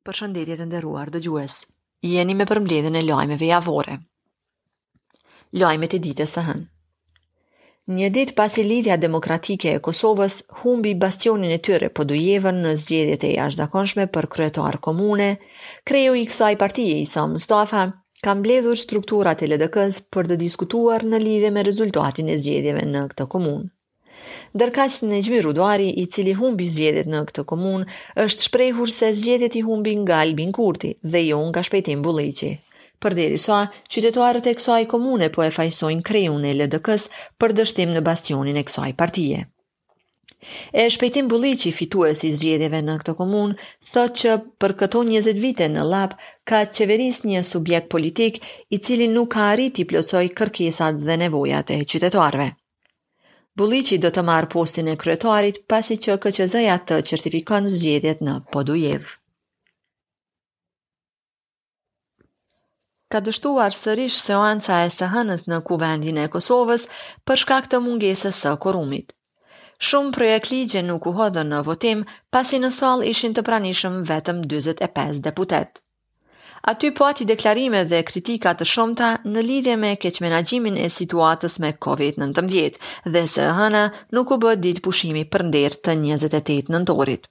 Përshëndetje të nderuar dëgjues. Jeni me përmbledhjen e lajmeve javore. Lajmet e ditës së hënë. Një ditë pasi Lidhja Demokratike e Kosovës humbi bastionin e tyre Podujevën në zgjedhjet e jashtëzakonshme për kryetar komune, kreu i kësaj partie, Isa Mustafa, ka mbledhur strukturat e LDK-së për të diskutuar në lidhje me rezultatin e zgjedhjeve në këtë komunë. Ndërkaq Nexhmi Rudari, i cili humbi zgjedhjet në këtë komunë, është shprehur se zgjedhjet i humbi nga Albin Kurti dhe jo nga Shpejtim Bulliqi. Përderisa, qytetarët e kësaj komune po e fajësojnë kreun e LDK-së për dështim në bastionin e kësaj partie. E Shpejtim Bulliqi, fituesi i zgjedhjeve në këtë komunë, thotë që për këto 20 vite në Llap ka qeverisur një subjekt politik i cili nuk ka arritur t'i plotësojë kërkesat dhe nevojat e qytetarëve. Bulliqi do të marrë postin e kryetarit pasi që KQZ-ja të certifikon zgjedhjet në Podujevë. ka dështuar sërish seanca e së hënës në Kuvendin e Kosovës për shkak të mungesës së kuorumit. Shumë projektligje nuk u hodhën në votim, pasi në sallë ishin të pranishëm vetëm 45 deputetë. Aty pati deklarime dhe kritika të shumta në lidhje me keqmenaxhimin e situatës me COVID-19 dhe se e hëna nuk u bë ditë pushimi për nder të 28 nëntorit.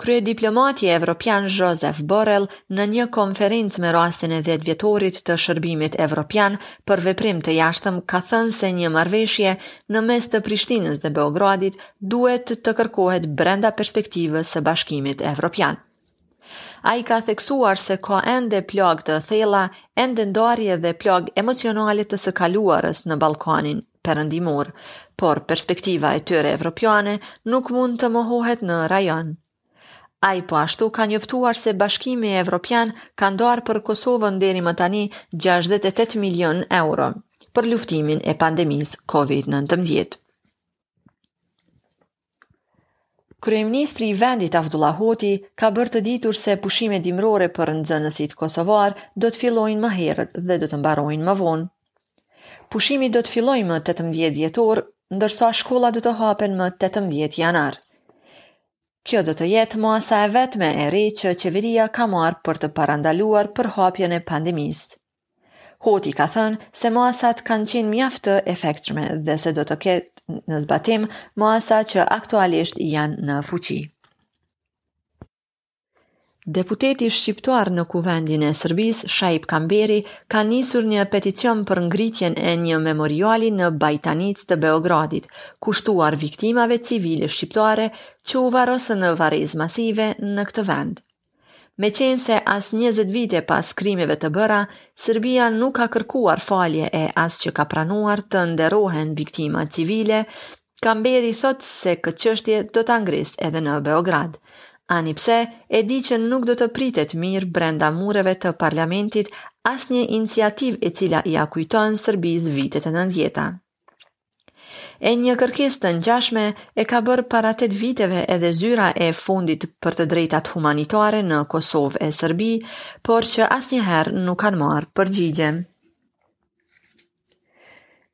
Kryediplomati evropian Josep Borrell në një konferencë me rastin e dhjetëvjetorit të Shërbimit Evropian për Veprim të Jashtëm ka thënë se një marrëveshje në mes të Prishtinës dhe Beogradit duhet të kërkohet brenda perspektivës së Bashkimit Evropian. Ai ka theksuar se ka ende plagë të thella, ende ndarje dhe plagë emocionale të së kaluarës në Ballkanin perëndimor, por perspektiva e tyre evropiane nuk mund të mohohet në rajon. Ai po ashtu ka njoftuar se Bashkimi Evropian ka ndarë për Kosovën deri më tani 68 milion euro për luftimin e pandemisë COVID-19. Kryeministri i vendit Avdullah Hoti ka bërë të ditur se pushimet dimrore për nxënësit kosovarë do të fillojnë më herët dhe do të mbarojnë më vonë. Pushimi do të fillojë më 18 dhjetor, ndërsa shkollat do të hapen më 18 janar. Kjo do të jetë masa e vetme e re që qeveria ka marrë për të parandaluar përhapjen e pandemisë. Hoti ka thënë se masat kanë qenë mjaft të efektshme dhe se do të ketë në zbatim masa që aktualisht janë në fuqi. Deputeti shqiptar në Kuvendin e Serbisë, Shaip Kamberi, ka nisur një peticion për ngritjen e një memoriali në Bajtanicë të Beogradit, kushtuar viktimave civile shqiptare që u varrosën në varrezë masive në këtë vend. Meqenëse as njëzet vite pas krimeve të bëra, Serbia nuk ka kërkuar falje e as që ka pranuar të nderohen viktima civile, Kamberi thotë se këtë çështje do ta ngrisë edhe në Beograd, ani pse e di që nuk do të pritet mirë brenda mureve të parlamentit asnjë iniciativë e cila ia kujton Serbisë vitet e nëntëdhjeta. E një kërkesë të ngjashme e ka bërë para tetë viteve edhe zyra e Fondit për të drejtat humanitare në Kosovë e Serbi, por që asnjëherë nuk kanë marrë përgjigje.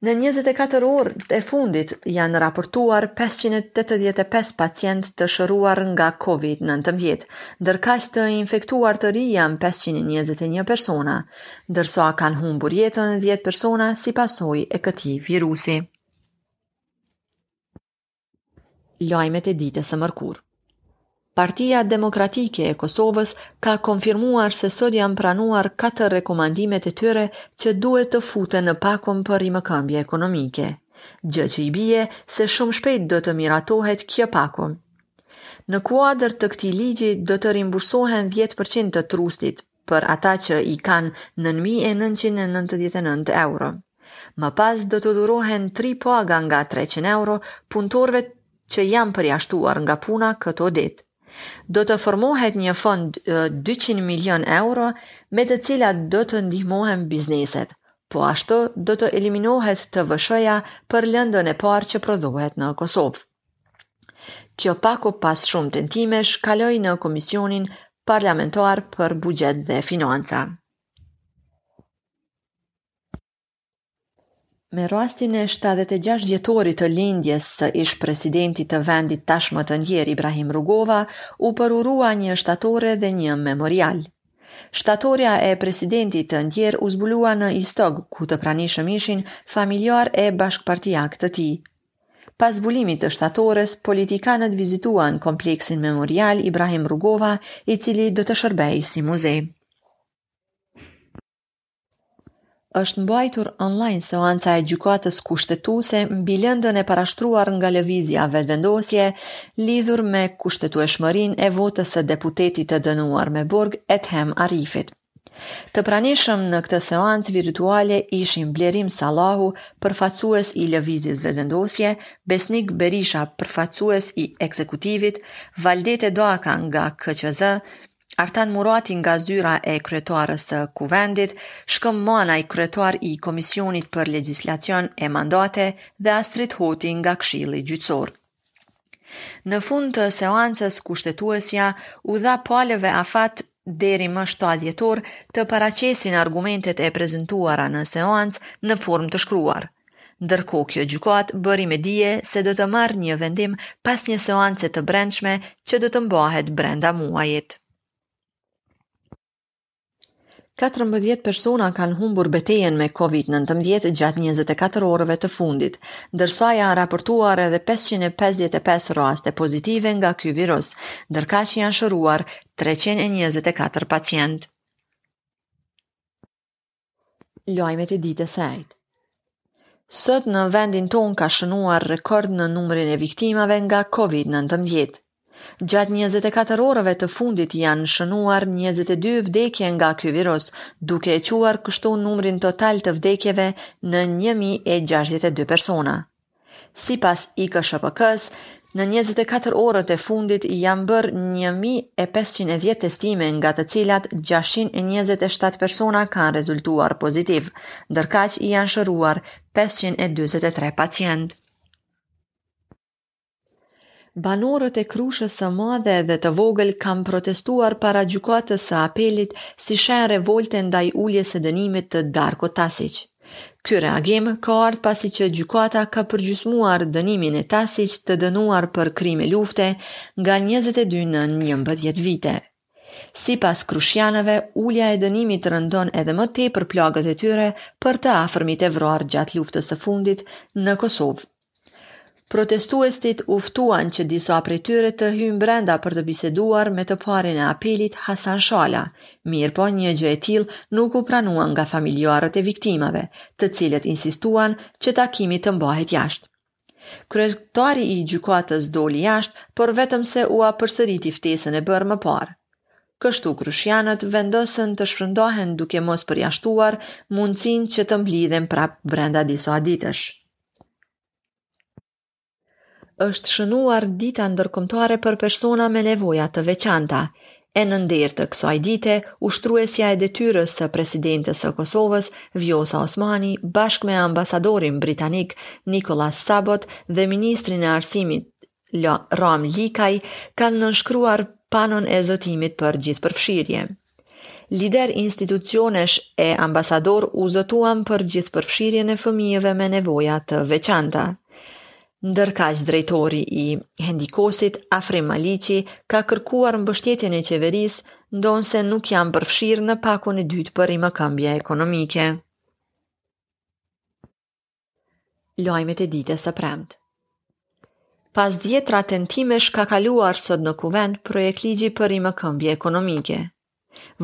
Në 24 orët e fundit janë raportuar 585 pacientë të shëruar nga COVID-19, ndërkaq të infektuar të ri janë 521 persona. ndërsa kanë humbur jetën dhjetë persona si pasojë e këtij virusi. Lajmet e ditës së mërkurë. Partia Demokratike e Kosovës ka konfirmuar se sot janë pranuar katër rekomandimet e tyre që duhet të futen në pakun për rimëkëmbje ekonomike, gjë që i bie se shumë shpejt do të miratohet kjo pako. Në kuadër të këtij ligji do të rimbursohen 10% të trustit për ata që i kanë 9.999 euro. Më pas do të dhurohen 3 paga nga 300 euro punëtorëve që janë përjashtuar nga puna këto ditë. Do të formohet një fond 200 milion euro me të cilat do të ndihmohen bizneset. Po ashtu do të eliminohet TVSH-ja për lëndën e parë që prodhohet në Kosovë. Kjo pako pas shumë tentimesh kaloi në Komisionin Parlamentar për Buxhet dhe Financa. Me rastin e 76-vjetorit të lindjes së ish-presidentit të vendit tashmë të ndjerë Ibrahim Rugova, u përurua një shtatore dhe një memorial. Shtatorja e presidentit të ndjerë u zbulua në Istog, ku të pranishëm ishin familjarë e bashkëpartiakë të tij. Pas zbulimit të shtatores, politikanët vizituan kompleksin memorial Ibrahim Rugova, i cili do të shërbejë si muze. Është mbajtur online seanca e Gjykatës Kushtetuese mbi lëndën e parashtruar nga Lëvizja Vetëvendosje lidhur me kushtetueshmërinë e votës së deputetit të dënuar me burg Etem Arifit. Të pranishëm në këtë seancë virtuale ishin Blerim Sallahu, përfaqësues i Lëvizjes Vetëvendosje, Besnik Berisha, përfaqësues i ekzekutivit, Valdete Daka nga KQZ, Artan Murati nga zyra e kryetares së Kuvendit, Shkëmb Manaj, kryetar i Komisionit për Legjislacion e Mandate dhe Astrit Hoti nga Këshilli Gjyqësor. Në fund të seancës kushtetuesja u dha palëve afat deri më 7 dhjetor të paraqesin argumentet e prezentuara në seancë në formë të shkruar. Ndërkohë kjo gjykatë bëri me dije se do të marrë një vendim pas një seance të brendshme që do të mbahet brenda muajit. Katërmbëdhjetë persona kanë humbur betejën me COVID-19 gjatë 24 orëve të fundit, ndërsa janë raportuar edhe 555 raste pozitive nga ky virus, ndërkaq janë shëruar 324 pacientë. lajmet e ditës së enjte. Sot në vendin tonë ka shënuar rekord në numrin e viktimave nga COVID-19. Gjatë 24 orëve të fundit janë shënuar 22 vdekje nga ky virus, duke e çuar kështu numrin total të vdekjeve në 1062 persona. Sipas IKSHPK-së, në njëzet e katër orët e fundit janë bërë një mijë e pesëqind e dhjetë testime, nga të cilat gjashtëqind e njëzet e shtatë persona kanë rezultuar pozitivë, ndërkaq janë shëruar pesëqind e dyzet e tre pacientë. Banorët e Krushës së Madhe dhe të Vogël kanë protestuar para Gjykatës së Apelit si shenjë revolte ndaj uljes së dënimit të Darko Tasiq. Ky reagim ka ardhur pasi që gjykata ka përgjysmuar dënimin e Tasiq të dënuar për krime lufte nga njëzet e dy në njëmbëdhjetë vite. Sipas krushianëve, ulja e dënimit rëndon edhe më tepër plagët e tyre për të afërmit e vrarë gjatë luftës së fundit në Kosovë. Protestuesit u ftuan që disa prej tyre të hyjnë brenda për të biseduar me të parin e apelit, Hasan Shala. Mirëpo, një gjë e tillë nuk u pranuan nga familjarët e viktimave, të cilët insistuan që takimi të mbahet jashtë. Kryetari i gjykatës doli jashtë, por vetëm se ua përsëriti ftesën e bërë më parë. Kështu krushianët vendosën të shpërndohen duke mos përjashtuar mundësinë që të mblidhen prapë brenda disa ditësh. është shënuar Dita Ndërkombëtare për Persona me Nevoja të Veçanta. E në nder të kësaj dite, ushtruesja e detyrës së presidentes së Kosovës, Vjosa Osmani, bashkë me ambasadorin britanik Nicholas Abbott dhe ministrin e Arsimit Ram Likaj ka nënshkruar panon e zotimit për gjithëpërfshirje. Liderë institucionesh e ambasadorë u zotuan për gjithëpërfshirjen e fëmijëve me nevoja të veçanta. Ndërkaq drejtori i Handikosit, Afrim Maliqi, ka kërkuar mbështetjen e qeverisë, ndonëse nuk janë përfshirë në pakon e dytë për rimëkëmbje ekonomike. Lajmet e ditës së premte. Pas dhjetra tentimesh ka kaluar sot në kuvend projektligji për rimëkëmbje ekonomike.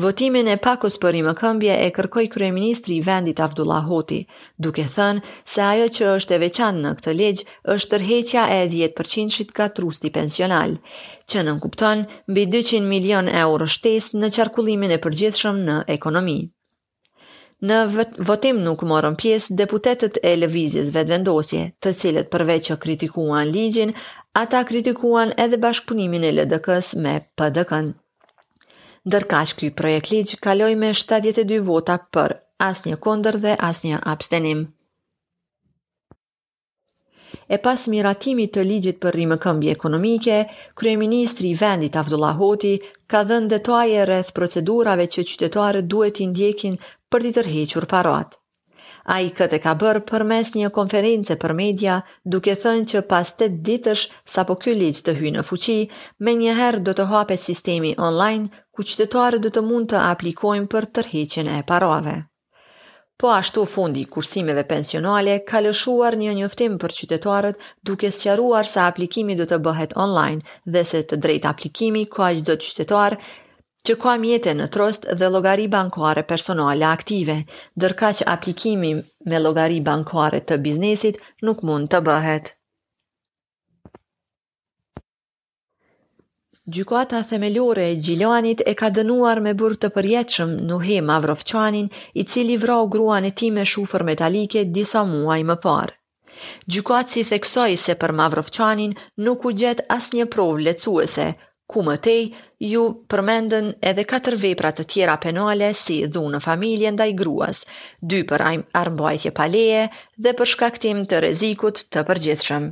Votimin e pakos për rimëkëmbje e kërkoi kryeministri i vendit Avdullah Hoti, duke thënë se ajo që është e veçantë në këtë ligj është tërheqja e 10%-shit nga trusti pensional, që nënkupton mbi 200 milion euro shtesë në qarkullimin e përgjithshëm në ekonomi. Në votim nuk morën pjesë deputetët e Lëvizjes Vetëvendosje, të cilët përveç që kritikuan ligjin, ata kritikuan edhe bashkëpunimin e LDK-së me PDK-në. Ndërkaq ky projektligj kaloi me 72 vota për, asnjë kundër dhe asnjë abstenim. E pas miratimit të ligjit për rimëkëmbje ekonomike, kryeministri i vendit Avdullah Hoti ka dhënë detaje rreth procedurave që qytetarët duhet t'i ndjekin për t'i tërhequr paratë. Ai këtë e ka bërë përmes një konference për media, duke thënë që pas tetë ditësh sapo ky ligj të hyjë në fuqi, menjëherë do të hapet sistemi online ku qytetarët do të mund të aplikojnë për tërheqjen e parave. Po ashtu Fondi i Kursimeve Pensionale ka lëshuar një njoftim për qytetarët duke sqaruar se aplikimi do të bëhet online dhe se të drejtë aplikimi ka çdo qytetar që ka mjete në trust dhe llogari bankare personale aktive, ndërkaq aplikimi me llogari bankare të biznesit nuk mund të bëhet. Gjykata Themelore e Gjilanit e ka dënuar me burg të përjetshëm Nuhi Mavrovçanin, i cili vrau gruan e tij me shufër metalike disa muaj më parë. Gjykatësi theksoi se për Mavrovçanin nuk u gjet asnjë provë lehtësuese, ku më tej iu përmendën edhe katër vepra të tjera penale si dhunë në familje ndaj gruas, dy për armbajtje pa leje dhe për shkaktim të rrezikut të përgjithshëm.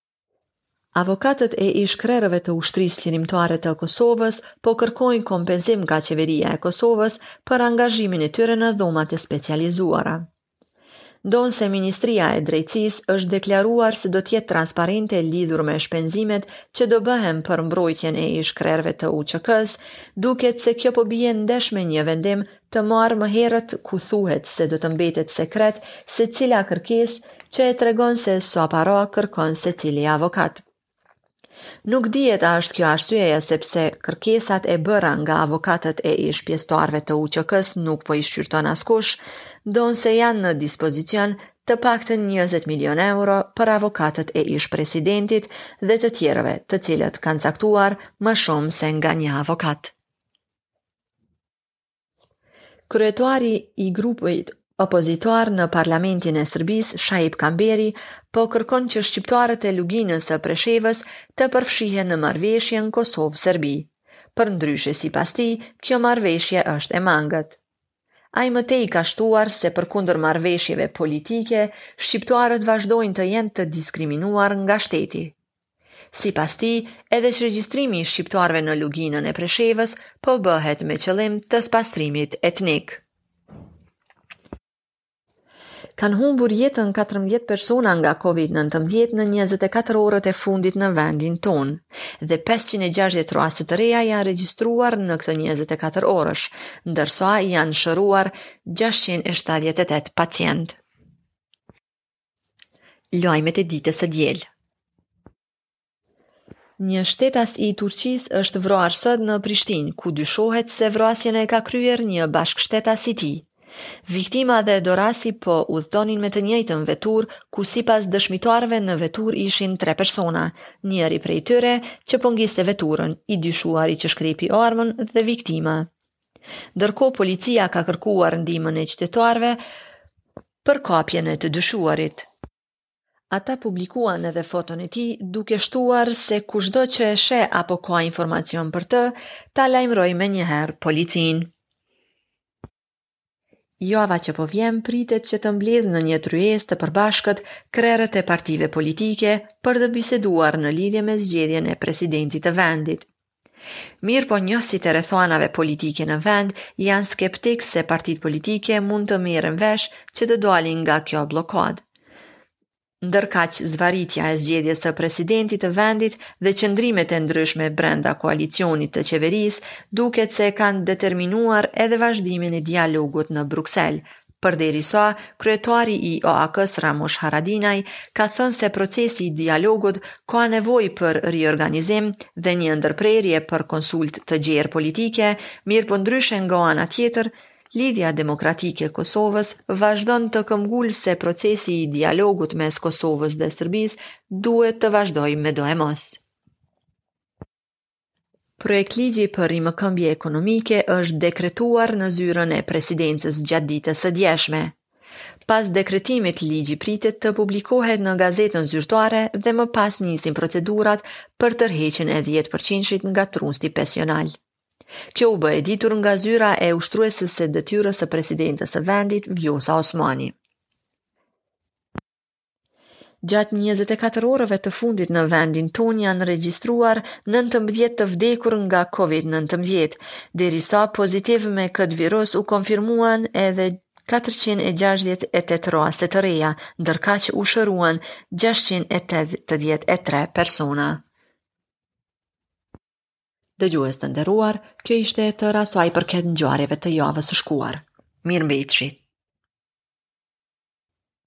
Avokatët e ish-krerëve të Ushtrisë Çlirimtare të Kosovës po kërkojnë kompenzim nga Qeveria e Kosovës për angazhimin e tyre në Dhomat e Specializuara. Ndonëse Ministria e Drejtësisë është deklaruar se do të jetë transparente lidhur me shpenzimet që do bëhen për mbrojtjen e ish-krerëve të UÇK-së, duket se kjo po bie ndesh me një vendim Të marrë më herët ku thuhet se do të mbetet sekret secila kërkesë që e tregon se sa para kërkon secili avokat. Nuk dihet a është kjo arsyeja sepse kërkesat e bëra nga avokatët e ish pjesëtarëve të UÇK-së nuk po i shqyrton askush, ndonëse janë në dispozicion të paktën 20 milionë euro për avokatët e ish presidentit dhe të tjerëve, të cilët kanë caktuar më shumë se nga një avokat. Kryetari i grupit opozitar në Parlamentin e Serbisë, Shaip Kamberi, po kërkon që shqiptarët e Luginës së Preshevës të përfshihen në marrëveshjen Kosovë-Serbi. Përndryshe, sipas tij, kjo marrëveshje është e mangët. Ai më tej ka shtuar se përkundër marrëveshjeve politike, shqiptarët vazhdojnë të jenë të diskriminuar nga shteti. Sipas tij, edhe çregjistrimi i shqiptarëve në Luginën e Preshevës po bëhet me qëllim të spastrimit etnik. Kanë humbur jetën katërmbëdhjetë persona nga Covid nëntëmbëdhjetë në njëzet e katër orët e fundit në vendin tonë dhe pesëqind e gjashtëdhjetë raste të reja janë regjistruar në këtë njëzet e katër orësh, ndërsa janë shëruar gjashtëqind e shtatëdhjetë e tetë pacientë. Lajmet e ditës së diel. Një shtetas i Turqisë është vrarë sot në Prishtinë, ku dyshohet se vrasjen e ka kryer një bashkështetas i tij. Viktima dhe dorasi po udhëtonin me të njëjtën veturë, ku sipas dëshmitarëve në veturë ishin tre persona, njëri prej tyre që po ngiste veturën, i dyshuari që shkrepi armën dhe viktima. Ndërkohë policia ka kërkuar ndihmën e qytetarëve për kapjen e të dyshuarit. Ata publikuan edhe foton e tij, duke shtuar se kushdo që e sheh apo ka informacion për të, ta lajmërojë menjëherë policinë. Java që po vjen pritet që të mbledhë në një tryezë të përbashkët krerët e partive politike për të biseduar në lidhje me zgjedhjen e presidentit të vendit. Mirëpo njohësit e rrethanave politike në vend janë skeptikë se partitë politike mund të merren vesh që të dalin nga kjo bllokadë. Ndërkaq, zvarritja e zgjedhjes së presidentit të vendit dhe qëndrimet e ndryshme brenda koalicionit të qeverisë duket se kanë determinuar edhe vazhdimin e dialogut në Bruksel, përderisa kryetari i AAK-së Ramush Haradinaj ka thënë se procesi i dialogut ka nevojë për riorganizim dhe një ndërprerje për konsultë të gjerë politike, mirëpo ndryshe nga ana tjetër, Lidhja Demokratike e Kosovës vazhdon të këmbëngulë se procesi i dialogut mes Kosovës dhe Serbisë duhet të vazhdojë medoemos. Projektligji për rimëkëmbje ekonomike është dekretuar në zyrën e Presidencës gjatë ditës së djeshme. Pas dekretimit ligji pritet të publikohet në gazetën zyrtare dhe më pas nisin procedurat për tërheqjen e dhjetë përqindshit nga trusti pensional. Kjo u bë e ditur nga zyra e ushtrueses së detyrës së presidentes së vendit, Vjosa Osmani. Gjatë 24 orëve të fundit në vendin tonë janë regjistruar 19 të vdekur nga COVID-19, derisa pozitiv me këtë virus u konfirmuan edhe 468 raste të reja, ndërkaq u shëruan 683 persona. Dëgjues të nderuar, kjo ishte e tëra sa i përket ngjarjeve të javës së shkuar. Mirëmbetshi.